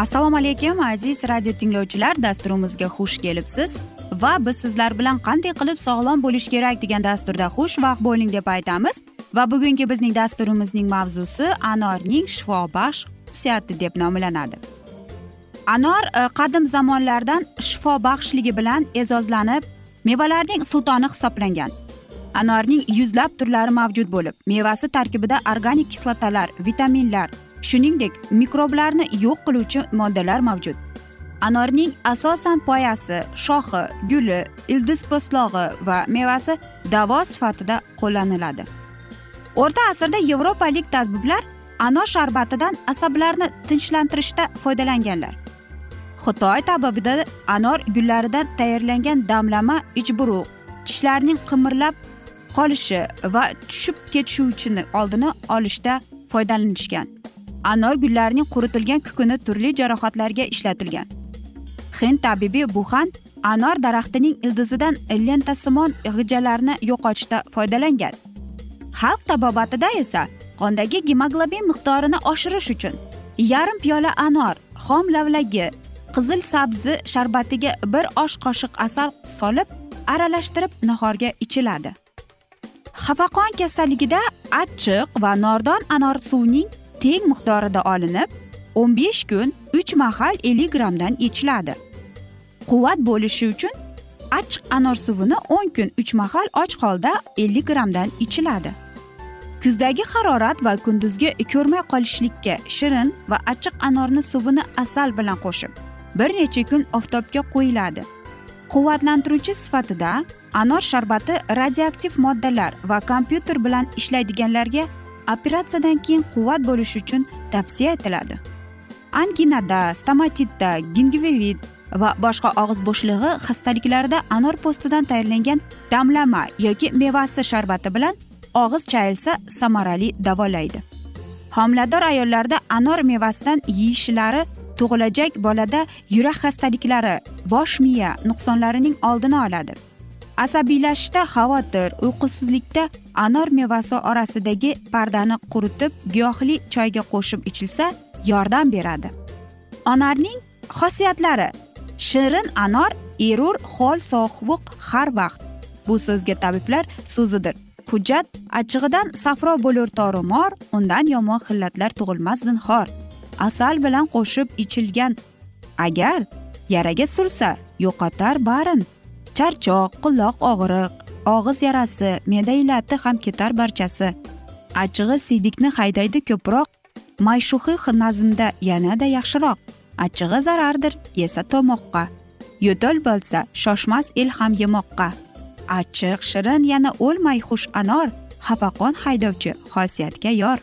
assalomu alaykum aziz radio tinglovchilar dasturimizga xush kelibsiz. Va biz sizlar bilan qanday qilib sog'lom bo'lish kerak degan dasturda xushvaqt bo'ling deb aytamiz. Va bugungi bizning dasturimizning mavzusi anorning shifobaxsh xususiyati deb nomlanadi. Anor e, qadim zamonlardan shifobaxshligi bilan e'zozlanib mevalarning sultoni hisoblangan. Anorning yuzlab turlari mavjud bo'lib mevasi tarkibida organik kislotalar vitaminlar shuningdek mikroblarni yo'q qiluvchi moddalar mavjud. Anorning asosan poyasi shoxi guli ildiz po'stlog'i va mevasi davo sifatida qo'llaniladi. O'rta asrda yevropalik tabiblar anor sharbatidan asablarni tinchlantirishda foydalanganlar. Xitoy tabibida anor gullaridan tayyorlangan damlama ichburug' tishlarning qimirlab qolishi va tushib ketishuvchini oldini olishda foydalanishgan. Anor gullarining quritilgan kukuni turli jarohatlarga ishlatilgan. Hind tabibi buxan anor daraxtining ildizidan lentasimon g'ijalarni yo'qotishda foydalangan. Xalq tabobatida esa qondagi gemoglobin miqdorini oshirish uchun yarim piyola anor xom lavlagi qizil sabzi sharbatiga bir osh qoshiq asal solib aralashtirib nahorga ichiladi. Xafaqon kasalligida achchiq va nordon anor suvining teng miqdorida olinib o'n besh kun uch mahal ellik grammdan ichiladi. Quvvat bo'lishi uchun achchiq anor suvini o'n kun uch mahal och holda ellik grammdan ichiladi. Kuzdagi harorat va kunduzgi ko'rmay qolishlikka shirin va achchiq anorni suvini asal bilan qo'shib bir necha kun oftobga qo'yiladi. Quvvatlantiruvchi sifatida anor sharbati radioaktiv moddalar va kompyuter bilan ishlaydiganlarga operatsiyadan keyin quvvat bo'lishi uchun tavsiya etiladi. Anginada stomatitda gingivit va boshqa og'iz bo'shlig'i xastaliklarida anor po'stidan tayyorlangan damlama yoki mevasi sharbati bilan og'iz chayilsa samarali davolaydi. Homilador ayollarda anor mevasidan yeyishlari tug'ilajak bolada yurak xastaliklari bosh miya nuqsonlarining oldini oladi. Asabiylashishda xavotir uyqusizlikda anor mevasi orasidagi pardani quritib giyohli choyga qo'shib ichilsa yordam beradi. Anorning xosiyatlari shirin anor erur hol sovuq har vaqt. Bu so'zga tabiblar so'zidir. Hujjat achchig'idan safro bo'lur torumor undan yomon xillatlar tug'ilmas zinhor. Asal bilan qo'shib ichilgan. Agar yaraga sursa yo'qotar barin. Charchoq quloq og'riq og'iz yarasi me'da illati ham ketar barchasi. Achchig'i siydikni haydaydi ko'proq. Mayshuhi nazmda yanada yaxshiroq. Achchig'i zarardir yesa tomoqqa. Yo'tal bo'lsa shoshmas el ham yemoqqa. Achchiq shirin yana o'lmay xush anor xafaqon haydovchi xosiyatga yor.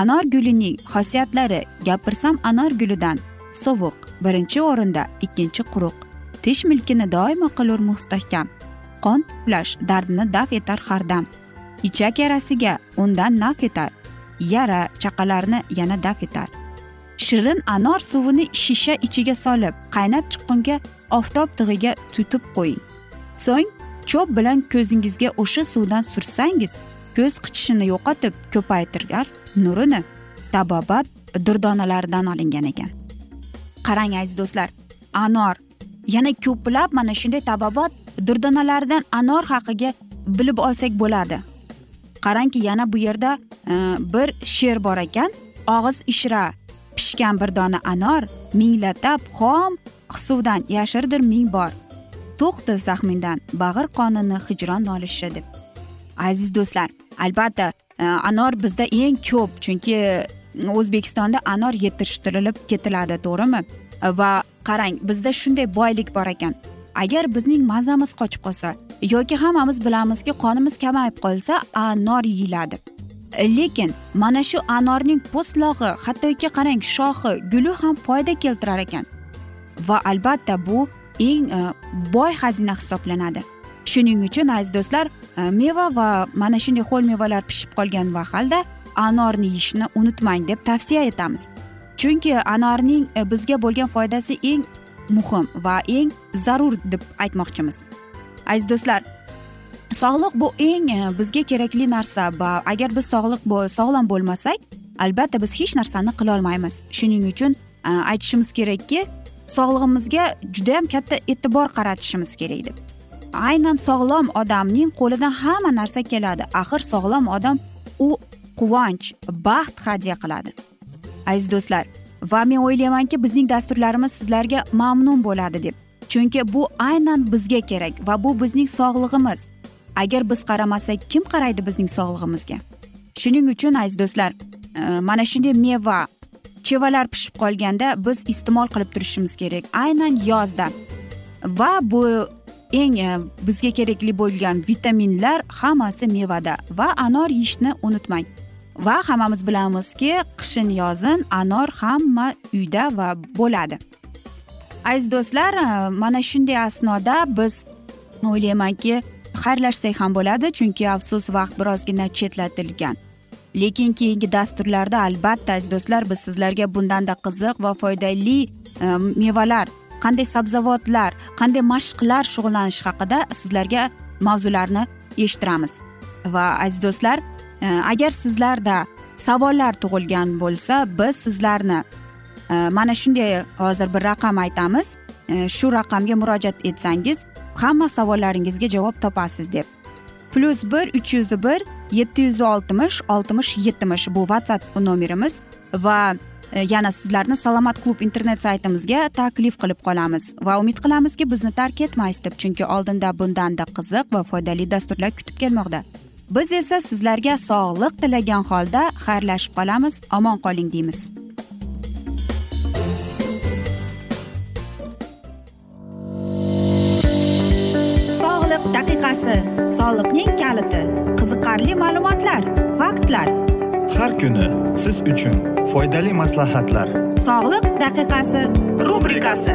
Anor gulining xosiyatlari gapirsam anor gulidan. Sovuq birinchi o'rinda ikkinchi quruq. Tish milkini doimo qilur mustahkam. Qon to'plash dardini daf etar har dam. Ichak yarasiga undan naf etar. Yara chaqalarni yana daf etar. Shirin anor suvini shisha ichiga solib qaynab chiqqunga oftob tig'iga tutib qo'ying. So'ng cho'p bilan ko'zingizga o'sha suvdan sursangiz ko'z qichishini yo'qotib ko'paytirgar nurini tabobat durdonalaridan olingan ekan. Qarang aziz do'stlar anor yana ko'plab mana shunday tabobat durdonalaridan anor haqiga bilib olsak bo'ladi. Qarangki yana bu yerda e, bir she'r bor ekan. Og'iz ishra pishgan bir dona anor minglatab xom suvdan yashirdir ming bor. To'xta zahmingdan bag'ir qonini hijron nolishi deb. Aziz do'stlar albatta e, anor bizda eng ko'p chunki o'zbekistonda anor yetishtirilib ketiladi to'g'rimi? Va qarang bizda shunday boylik bor ekan. Agar bizning mazamiz qochib qolsa yoki hammamiz bilamizki qonimiz kamayib qolsa anor yeyiladi. Lekin mana shu anorning po'stlog'i hattoki qarang shoxi guli ham foyda keltirar ekan. Va albatta bu eng e, boy xazina hisoblanadi. Shuning uchun aziz do'stlar e, meva va mana shunday ho'l mevalar pishib qolgan mahalda anorni yeyishni unutmang deb tavsiya etamiz. Chunki anorning e, bizga bo'lgan foydasi eng muhim va eng zarur deb aytmoqchimiz. Aziz do'stlar sog'liq bu eng e, bizga kerakli narsa va agar biz sog'liq sog'lom bo'lmasak albatta biz hech narsani qilolmaymiz shuning uchun e, aytishimiz kerakki sog'lig'imizga judayam katta e'tibor qaratishimiz kerak deb. Aynan sog'lom odamning qo'lidan hamma narsa keladi. Axir sog'lom odam u quvonch baxt hadya qiladi. Aziz do'stlar va men o'ylaymanki bizning dasturlarimiz sizlarga mamnun bo'ladi deb. Chunki bu aynan bizga kerak va bu bizning sog'lig'imiz. Agar biz qaramasak kim qaraydi bizning sog'lig'imizga? Shuning uchun aziz do'stlar e, mana shunday meva chevalar pishib qolganda biz iste'mol qilib turishimiz kerak aynan yozda. Va bu eng e, bizga kerakli bo'lgan vitaminlar hammasi mevada. Va anor yeyishni unutmang. Va hammamiz bilamizki qishin yozin anor hamma uyda va bo'ladi. Aziz do'stlar e, mana shunday asnoda biz o'ylaymanki xayrlashsak ham bo'ladi chunki afsus vaqt birozgina chetlatilgan. Lekin keyingi dasturlarda albatta aziz do'stlar biz sizlarga bundanda qiziq va foydali e, mevalar qanday sabzavotlar qanday mashqlar shug'ullanish haqida sizlarga mavzularni eshittiramiz. Va aziz do'stlar Э, agar sizlarda savollar tug'ilgan bo'lsa biz sizlarni e, mana shunday hozir bir raqam aytamiz. E, shu raqamga murojaat etsangiz hamma savollaringizga javob topasiz deb. Plyus bir uch yuz bir yetti yuz oltmish oltmish yetmish bu whatsapp nomerimiz va e, yana sizlarni salomat klub internet saytimizga taklif qilib qolamiz va umid qilamizki bizni tark etmaysiz deb chunki oldinda bundanda qiziq va foydali dasturlar kutib kelmoqda. Biz esa sizlarga sog'liq tilagan holda xayrlashib qolamiz omon qoling deymiz. Sog'liq daqiqasi soliqning kaliti qiziqarli ma'lumotlar faktlar. Har kuni siz uchun foydali maslahatlar. Sog'liq daqiqasi rubrikasi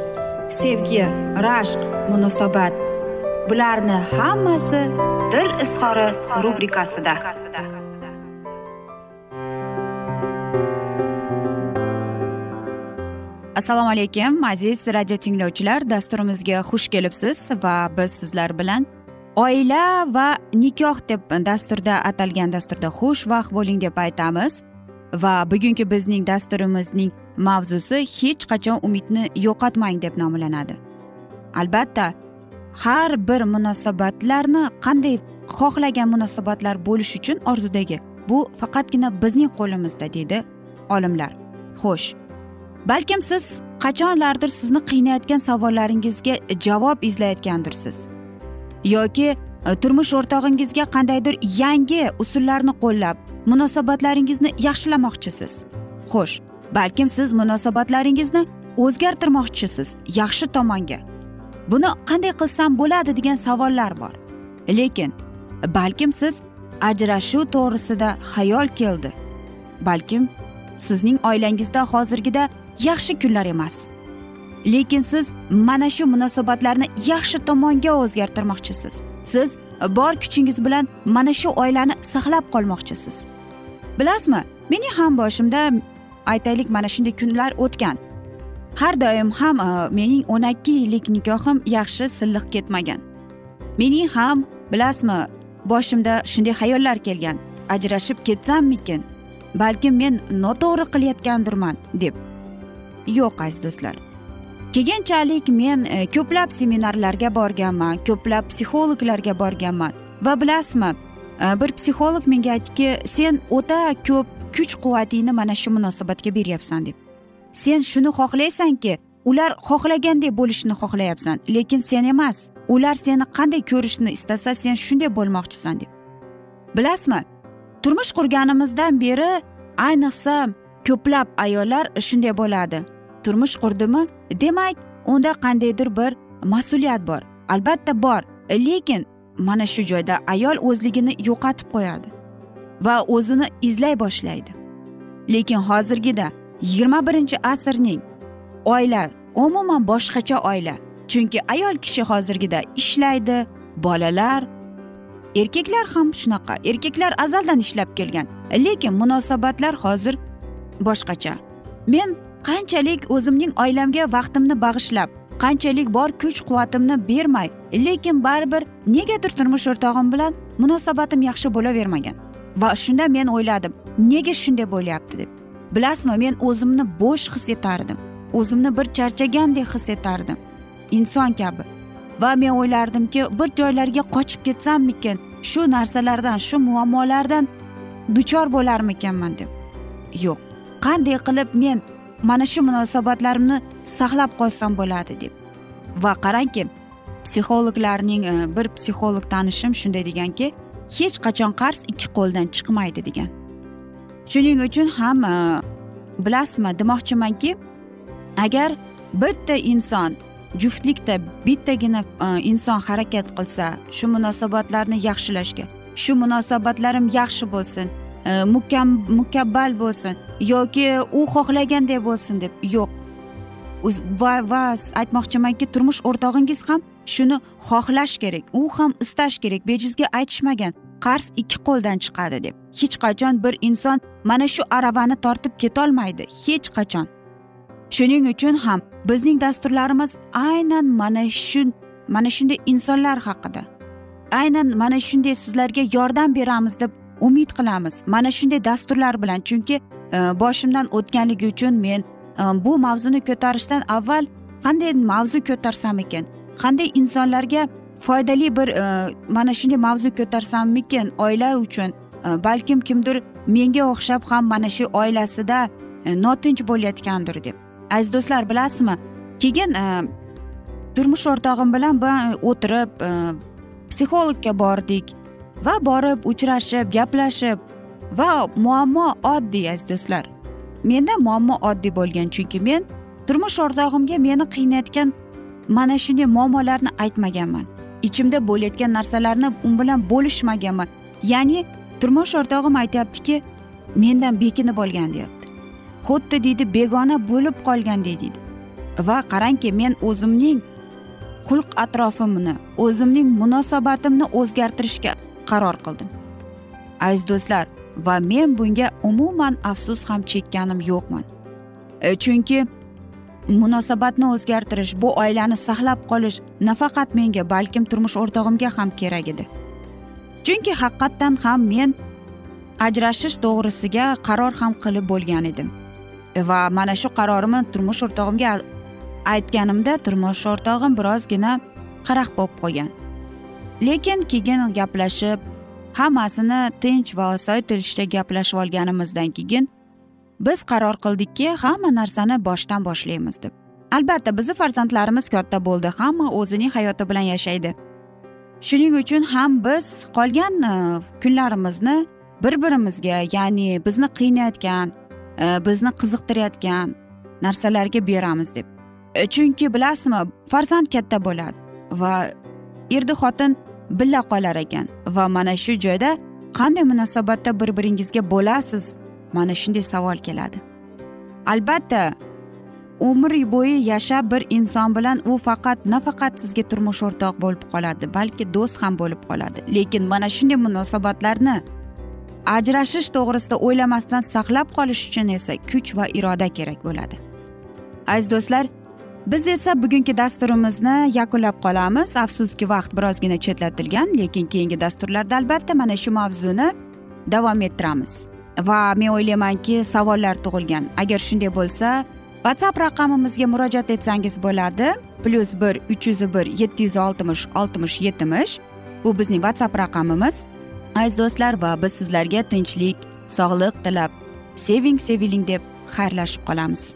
sevgi rashq munosabat. Bularni hammasi dil izhori rubrikasida. Assalomu alaykum aziz radio tinglovchilar. Dasturimizga xush kelibsiz va biz sizlar bilan oila va nikoh deb dasturda atalgan dasturda xushvaqt bo'ling deb aytamiz. Va bugungi bizning dasturimizning mavzusi hech qachon umidni yo'qotmang deb nomlanadi. Albatta har bir munosabatlarni qanday xohlagan munosabatlar bo'lishi uchun orzudagi bu faqatgina bizning qo'limizda deydi olimlar. Xo'sh balkim siz qachonlardir sizni qiynayotgan savollaringizga javob izlayotgandirsiz? Yoki e, turmush o'rtog'ingizga qandaydir yangi usullarni qo'llab munosabatlaringizni yaxshilamoqchisiz? Xo'sh balkim siz munosabatlaringizni o'zgartirmoqchisiz yaxshi tomonga. Buni qanday qilsam bo'ladi degan savollar bor. Lekin balkim siz ajrashuv to'g'risida xayol keldi. Balkim sizning oilangizda hozirgida yaxshi kunlar emas. Lekin siz mana shu munosabatlarni yaxshi tomonga o'zgartirmoqchisiz. Siz bor kuchingiz bilan mana shu oilani saqlab qolmoqchisiz. Bilasizmi mening ham boshimda aytaylik mana shunday kunlar o'tgan. Har doim ham e, mening o'n ikki yillik nikohim yaxshi silliq ketmagan. Mening ham bilasizmi boshimda shunday xayollar kelgan. Ajrashib ketsammikin balkim men noto'g'ri qilayotgandirman deb. Yo'q aziz do'stlar. Keyinchalik men e, ko'plab seminarlarga borganman ko'plab psixologlarga borganman. Va bilasizmi e, bir psixolog menga aytdiki sen o'ta ko'p kuch quvvatingni mana shu munosabatga beryapsan deb. Sen shuni xohlaysanki ular xohlagandek bo'lishni xohlayapsan lekin sen emas ular seni qanday ko'rishni istasa sen shunday bo'lmoqchisan deb. Bilasizmi? Turmush qurganimizdan beri ayniqsa ko'plab ayollar shunday bo'ladi. Turmush qurdimi? Demak unda qandaydir bir mas'uliyat bor albatta bor lekin mana shu joyda ayol o'zligini yo'qotib qo'yadi. Va o'zini izlay boshlaydi. Lekin hozirgida yigirma birinchi asrning oila umuman boshqacha oila chunki ayol kishi hozirgida ishlaydi bolalar erkaklar ham shunaqa erkaklar azaldan ishlab kelgan lekin munosabatlar hozir boshqacha. Men qanchalik o'zimning oilamga vaqtimni bag'ishlab qanchalik bor kuch quvvatimni bermay lekin baribir negadir turmush o'rtog'im bilan munosabatim yaxshi bo'lavermagan. Va shunda men o'yladim. Nega shunday bo'lyapti deb. Bilasizmi men o'zimni bo'sh his etardim. O'zimni bir charchagandek his etardim. Inson kabi. Va men o'ylardimki bir joylarga qochib ketsammikin shu narsalardan shu muammolardan duchor bo'larmikanman deb. Yo'q. Qanday qilib men mana shu munosabatlarimni saqlab qolsam bo'ladi deb. Va qarangki psixologlarning e, bir psixolog tanishim shunday deganki hech qachon qarz ikki qo'ldan chiqmaydi degan. Shuning uchun ham e, bilasizmi demoqchimanki agar bitta inson juftlikda bittagina e, inson harakat qilsa shu munosabatlarni yaxshilashga shu munosabatlarim yaxshi bo'lsin e, mukam mukabbal bo'lsin yoki u xohlagandek bo'lsin deb yo'q. Va va aytmoqchimanki turmush o'rtog'ingiz ham shuni xohlash kerak u ham istash kerak bejizga aytishmagan qarz ikki qo'ldan chiqadi deb. Hech qachon bir inson mana shu aravani tortib ketolmaydi hech qachon. Shuning uchun ham bizning dasturlarimiz aynan mana shu mana shunday insonlar haqida. Aynan mana shunday sizlarga yordam beramiz deb umid qilamiz mana shunday dasturlar bilan. Chunki e, boshimdan o'tganligi uchun men e, bu mavzuni ko'tarishdan avval qanday mavzu ko'tarsam ekan? Qanday insonlarga foydali bir e, mana shunday mavzu ko'tarsammikin oila uchun e, balkim kimdir menga o'xshab ham mana shu oilasida e, notinch bo'layotgandir deb. Aziz do'stlar bilasizmi? Keyin e, turmush o'rtog'im bilan o'tirib psixologga bordik va borib uchrashib gaplashib va muammo oddiy aziz do'stlar. Menda muammo oddiy bo'lgan chunki men turmush o'rtog'imga meni qiynayotgan mana shunday muammolarni aytmaganman. Ichimda bo'layotgan narsalarni u bilan bo'lishmaganman. Ya'ni turmush o'rtog'im aytyaptiki mendan bekinib olgan deyapti. Xuddi deydi begona bo'lib qolgan deydi. Va qarangki men o'zimning xulq atrofimni o'zimning munosabatimni o'zgartirishga qaror qildim. Aziz do'stlar va men bunga umuman afsus ham chekkanim yo'qman. E, chunki munosabatni o'zgartirish bu oilani saqlab qolish nafaqat menga balkim turmush o'rtog'imga ham kerak edi. Chunki haqiqatdan ham men ajrashish to'g'risiga qaror ham qilib bo'lgan edim. Va mana shu qarorimni turmush o'rtog'imga aytganimda turmush o'rtog'im birozgina qaraq bo'lib qo'ygan lekin keyin gaplashib hammasini tinch va osoyishta gaplashib olganimizdan keyin biz qaror qildikki hamma narsani boshdan boshlaymiz deb. Albatta bizni farzandlarimiz katta bo'ldi hamma o'zining hayoti bilan yashaydi. Shuning uchun ham biz qolgan e, kunlarimizni bir birimizga ya'ni bizni qiynayotgan e, bizni qiziqtirayotgan narsalarga beramiz deb. E, chunki bilasizmi farzand katta bo'ladi va erdi xotin birga qolar ekan va mana shu joyda qanday munosabatda bir biringizga bo'lasiz mana shunday savol keladi. Albatta umr bo'yi yashab bir inson bilan u faqat nafaqat sizga turmush o'rtoq bo'lib qoladi balki do'st ham bo'lib qoladi. Lekin mana shunday munosabatlarni ajrashish to'g'risida o'ylamasdan saqlab qolish uchun esa kuch va iroda kerak bo'ladi. Aziz do'stlar biz esa bugungi dasturimizni yakunlab qolamiz. Afsuski vaqt birozgina chetlatilgan lekin keyingi dasturlarda albatta mana shu mavzuni davom ettiramiz. Va men o'ylaymanki savollar tug'ilgan. Agar shunday bo'lsa whatsapp raqamimizga murojaat etsangiz bo'ladi plyus bir uch yuz bir yetti yuz oltmish oltmish yetmish. Bu bizning whatsapp raqamimiz. Aziz do'stlar va biz sizlarga tinchlik sog'lik tilab seving seviling deb xayrlashib qolamiz.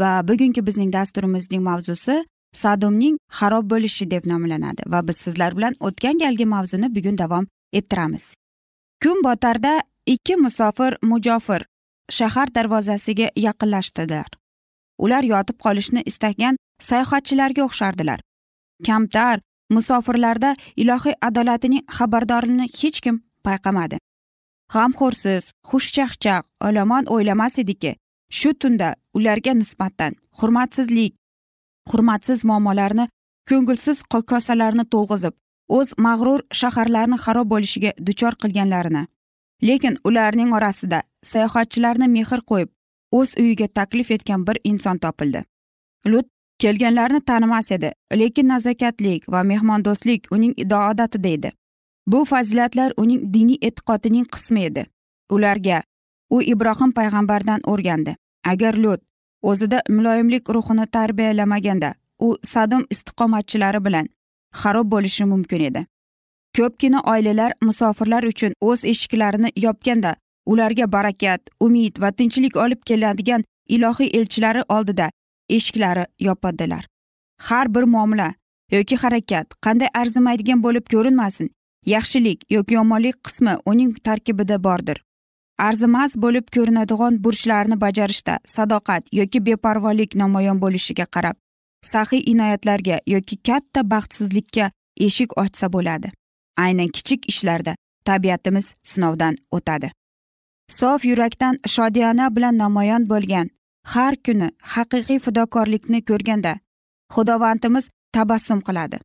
Va bugungi bizning dasturimizning mavzusi sadomning xarob bo'lishi deb nomlanadi va biz sizlar bilan o'tgan galgi mavzuni bugun davom ettiramiz. Kun botarda ikki musofir mujofir shahar darvozasiga yaqinlashdilar. Ular yotib qolishni istagan sayohatchilarga o'xshardilar. Kamtar musofirlarda ilohiy adolatining xabardorligini hech kim payqamadi. G'amxo'rsiz xushchaqchaq olomon o'ylamas ediki shu tunda ularga nisbatan hurmatsizlik hurmatsiz muammolarni ko'ngilsiz kosalarni to'lg'izib o'z mag'rur shaharlarini xarob bo'lishiga duchor qilganlarini. Lekin ularning orasida sayohatchilarni mehr qo'yib o'z uyiga taklif etgan bir inson topildi. Lut kelganlarni tanimas edi lekin nazokatlik va mehmondo'stlik uning odatida edi bu fazilatlar uning diniy e'tiqodining qismi edi. Ularga u ibrohim payg'ambardan o'rgandi. Agar lot o'zida muloyimlik ruhini tarbiyalamaganda u sadom istiqomatchilari bilan xarob bo'lishi mumkin edi. Ko'pgina oilalar musofirlar uchun o'z eshiklarini yopganda ularga barakat umid va tinchlik olib keladigan ilohiy elchilari oldida eshiklari yopadilar. Har bir muomala yoki harakat qanday arzimaydigan bo'lib ko'rinmasin yaxshilik yoki yomonlik qismi uning tarkibida bordir. Arzimas bo'lib ko'rinadigan burchlarni bajarishda sadoqat yoki beparvolik namoyon bo'lishiga qarab saxiy inoyatlarga yoki katta baxtsizlikka eshik ochsa bo'ladi. Aynan kichik ishlarda tabiatimiz sinovdan o'tadi. Sof yurakdan shodiyona bilan namoyon bo'lgan har kuni haqiqiy fidokorlikni ko'rganda xudovandimiz tabassum qiladi.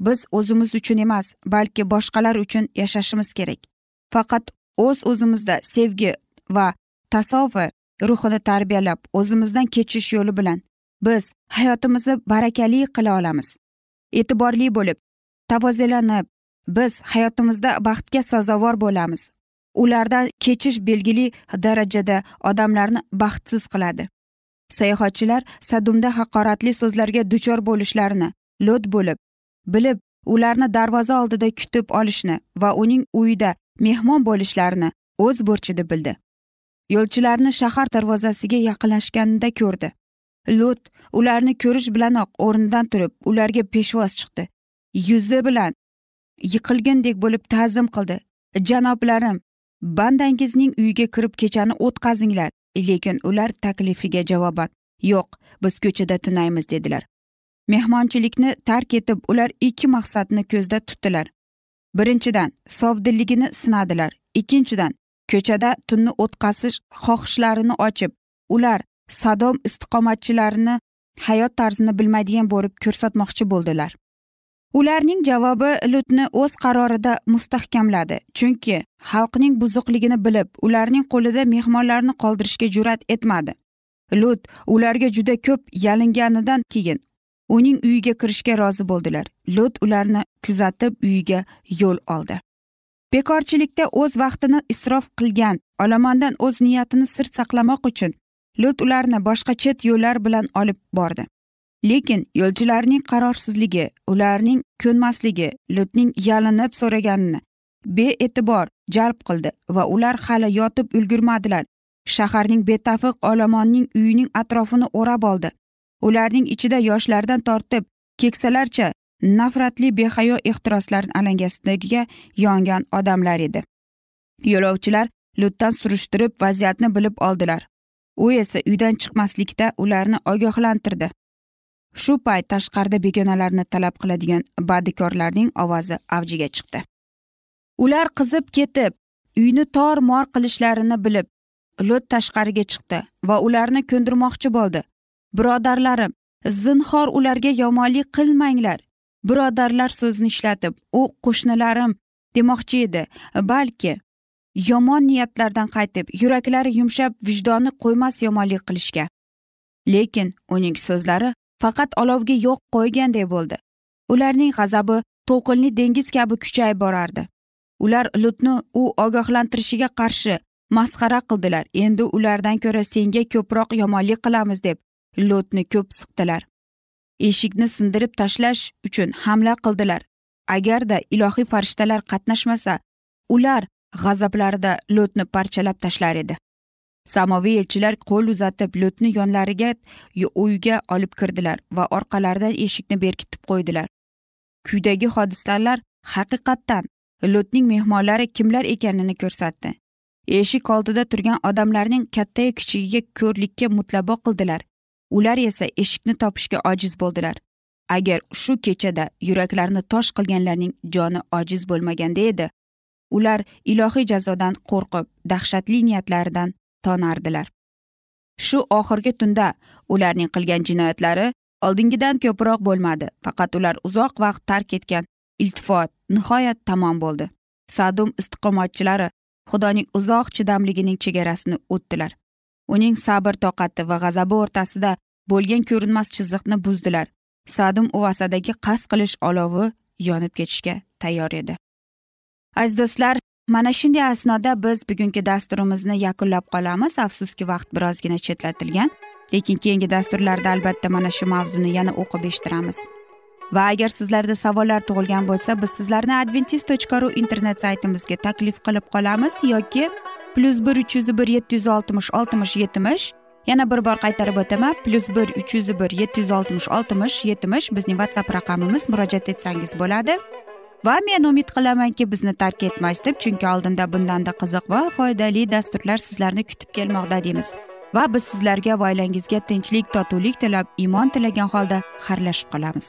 Biz o'zimiz uchun emas balki boshqalar uchun yashashimiz kerak. Faqat o'z o'zimizda sevgi va tasavvi ruhini tarbiyalab o'zimizdan kechish yo'li bilan biz hayotimizni barakali qila olamiz. E'tiborli bo'lib tavozelanib biz hayotimizda baxtga sazovor bo'lamiz. Ulardan kechish belgili darajada odamlarni baxtsiz qiladi. Sayohatchilar sadumda haqoratli so'zlarga duchor bo'lishlarini lo't bo'lib bilib ularni darvoza oldida kutib olishni va uning uyida mehmon bo'lishlarini o'z burchi deb bildi. Yo'lchilarni shahar darvozasiga yaqinlashganida ko'rdi. Lut ularni ko'rish bilanoq o'rnidan turib ularga peshvoz chiqdi. Yuzi bilan yiqilgandek bo'lib ta'zim qildi. Janoblarim bandangizning uyiga kirib kechani o'tkazinglar lekin ular taklifiga javoban yo'q biz ko'chada tunaymiz dedilar. Mehmonchilikni tark etib ular ikki maqsadni ko'zda tutdilar. Birinchidan sovdilligini sinadilar. Ikkinchidan ko'chada tunni o'tkazish xohishlarini ochib ular sadom istiqomatchilarini hayot tarzini bilmaydigan bo'lib ko'rsatmoqchi bo'ldilar. Ularning javobi lutni o'z qarorida mustahkamladi chunki xalqning buzuqligini bilib ularning qo'lida mehmonlarni qoldirishga jur'at etmadi. Lut ularga juda ko'p yalinganidan keyin uning uyiga kirishga rozi bo'ldilar. Lut ularni kuzatib uyiga yo'l oldi. Bekorchilikda o'z vaqtini isrof qilgan olomondan o'z niyatini sir saqlamoq uchun lut ularni boshqa chet yo'llar bilan olib bordi. Lekin yo'lchilarning qarorsizligi ularning ko'nmasligi lutning yalinib so'raganini bee'tibor jalb qildi va ular hali yotib ulgurmadilar. Shaharning betafiq olomonning uyining atrofini o'rab oldi. Ularning ichida yoshlardan tortib keksalarcha nafratli behayo ehtiroslar alangasidagiga yongan odamlar edi. Yo'lovchilar lutdan surishtirib vaziyatni bilib oldilar. U esa uydan chiqmaslikda ularni ogohlantirdi. Shu payt tashqarida begonalarni talab qiladigan badikorlarning ovozi avjiga chiqdi. Ular qizib ketib uyni tor mor qilishlarini bilib lut tashqariga chiqdi va ularni ko'ndirmoqchi bo'ldi. Birodarlarim zinhor ularga yomonlik qilmanglar. Birodarlar so'zini ishlatib u qo'shnilarim demoqchi edi. Balki yomon niyatlardan qaytib yuraklari yumshab vijdoni qo'ymas yomonlik qilishga. Lekin uning so'zlari faqat olovga yo'q qo'yganday bo'ldi. Ularning g'azabi to'lqinli dengiz kabi kuchayib borardi. Ular lutni u ogohlantirishiga qarshi masxara qildilar. Endi ulardan ko'ra senga ko'proq yomonlik qilamiz deb lotni ko'p siqdilar. Eshikni sindirib tashlash uchun hamla qildilar. Agarda ilohiy farishtalar qatnashmasa ular g'azablarida lotni parchalab tashlar edi. Samoviy elchilar qo'l uzatib lotni yonlariga uyga olib kirdilar va orqalaridan eshikni berkitib qo'ydilar. Kuydagi hodisalar haqiqatdan lotning mehmonlari kimlar ekanini ko'rsatdi. Eshik oldida turgan odamlarning kattayu kichigiga ko'rlikka mutlabo qildilar. Ular esa eshikni topishga ojiz bo'ldilar. Agar shu kechada yuraklarni tosh qilganlarning joni ojiz bo'lmaganda edi ular ilohiy jazodan qo'rqib dahshatli niyatlaridan tonardilar. Shu oxirgi tunda ularning qilgan jinoyatlari oldingidan ko'proq bo'lmadi faqat ular uzoq vaqt tark etgan iltifot nihoyat tamom bo'ldi. Sadum istiqomatchilari xudoning uzoq chidamligining chegarasini o'tdilar. Uning sabr toqati va g'azabi o'rtasida bo'lgan ko'rinmas chiziqni buzdilar. Sadum uvasadagi qasd qilish olovi yonib ketishga tayyor edi. Aziz do'stlar mana shunday asnoda biz bugungi dasturimizni yakunlab qolamiz. Afsuski vaqt birozgina chetlatilgan lekin keyingi dasturlarda albatta mana shu mavzuni yana o'qib eshittiramiz. Va agar sizlarda savollar tug'ilgan bo'lsa biz sizlarni adventis tochka ru internet saytimizga taklif qilib qolamiz yoki plyus bir uch yuz bir yetti yuz oltmish oltmish yetmish yana bir bor qaytarib o'taman plyus bir uch yuz bir yetti yuz oltmish oltmish yetmish bizning whatsapp raqamimiz murojaat etsangiz bo'ladi va men umid qilamanki bizni tark etmaysiz deb chunki oldinda bundanda qiziq va foydali dasturlar sizlarni kutib kelmoqda deymiz va biz sizlarga va oilangizga tinchlik totuvlik tilab iymon tilagan holda xayrlashib qolamiz